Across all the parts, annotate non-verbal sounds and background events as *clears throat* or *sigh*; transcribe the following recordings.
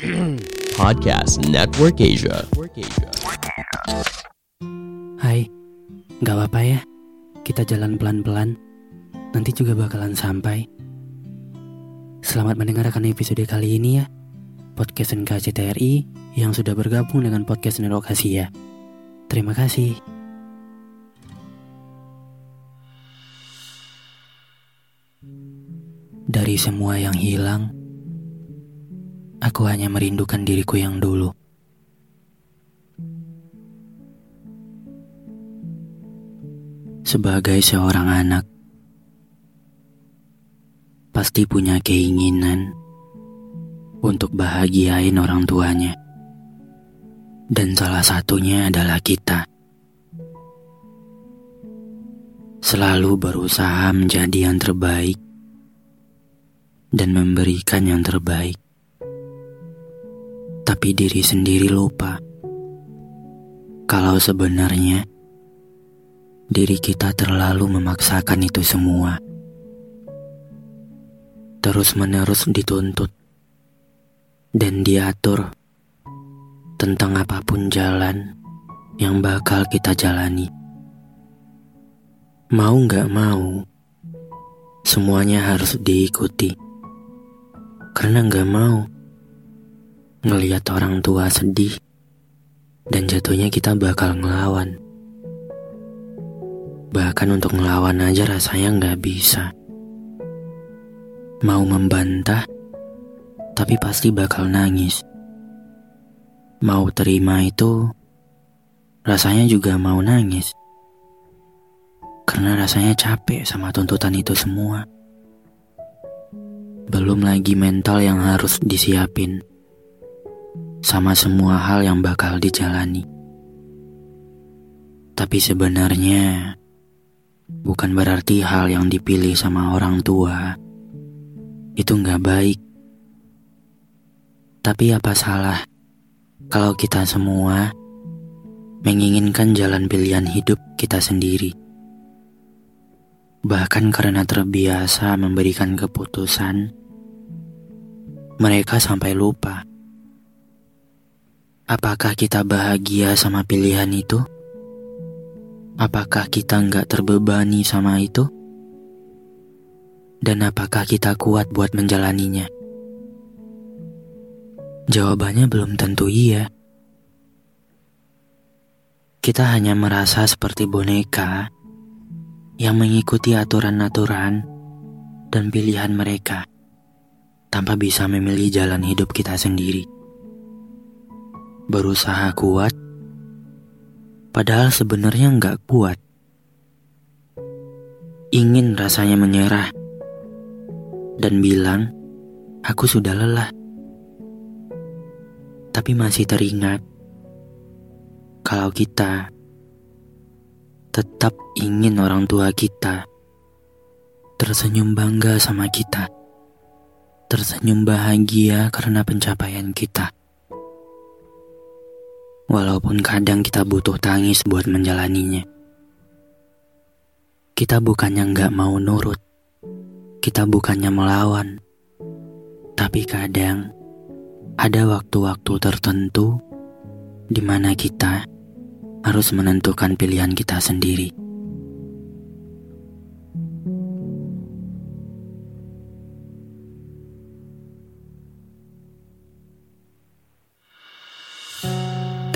*clears throat* Podcast Network Asia. Hai, gak apa-apa ya. Kita jalan pelan-pelan. Nanti juga bakalan sampai. Selamat mendengarkan episode kali ini ya. Podcast NKCTRI yang sudah bergabung dengan Podcast Network Asia. Terima kasih. Dari semua yang hilang, aku hanya merindukan diriku yang dulu. Sebagai seorang anak, pasti punya keinginan untuk bahagiain orang tuanya. Dan salah satunya adalah kita. Selalu berusaha menjadi yang terbaik dan memberikan yang terbaik. Tapi diri sendiri lupa kalau sebenarnya diri kita terlalu memaksakan itu semua. Terus-menerus dituntut dan diatur tentang apa pun jalan yang bakal kita jalani. Mau nggak mau, semuanya harus diikuti. Karena nggak mau ngelihat orang tua sedih dan jatuhnya kita bakal ngelawan. Bahkan untuk ngelawan aja rasanya nggak bisa. Mau membantah, tapi pasti bakal nangis. Mau terima itu, rasanya juga mau nangis. Karena rasanya capek sama tuntutan itu semua. Belum lagi mental yang harus disiapin. Sama semua hal yang bakal dijalani. Tapi sebenarnya bukan berarti hal yang dipilih sama orang tua itu nggak baik. Tapi apa salah kalau kita semua menginginkan jalan pilihan hidup kita sendiri? Bahkan karena terbiasa memberikan keputusan, mereka sampai lupa. Apakah kita bahagia sama pilihan itu? Apakah kita nggak terbebani sama itu? Dan apakah kita kuat buat menjalaninya? Jawabannya belum tentu iya. Kita hanya merasa seperti boneka yang mengikuti aturan-aturan dan pilihan mereka tanpa bisa memilih jalan hidup kita sendiri. Berusaha kuat, padahal sebenarnya nggak kuat. Ingin rasanya menyerah dan bilang, "Aku sudah lelah." Tapi masih teringat kalau kita tetap ingin orang tua kita tersenyum bangga sama kita, tersenyum bahagia karena pencapaian kita. Walaupun kadang kita butuh tangis buat menjalaninya. Kita bukannya nggak mau nurut, kita bukannya melawan, tapi kadang ada waktu-waktu tertentu di mana kita harus menentukan pilihan kita sendiri.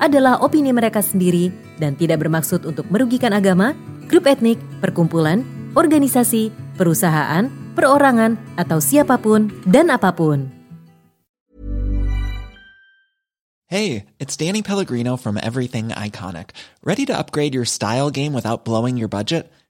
adalah opini mereka sendiri dan tidak bermaksud untuk merugikan agama, grup etnik, perkumpulan, organisasi, perusahaan, perorangan, atau siapa pun dan apa pun. Hey, it's Danny Pellegrino from Everything Iconic. Ready to upgrade your style game without blowing your budget?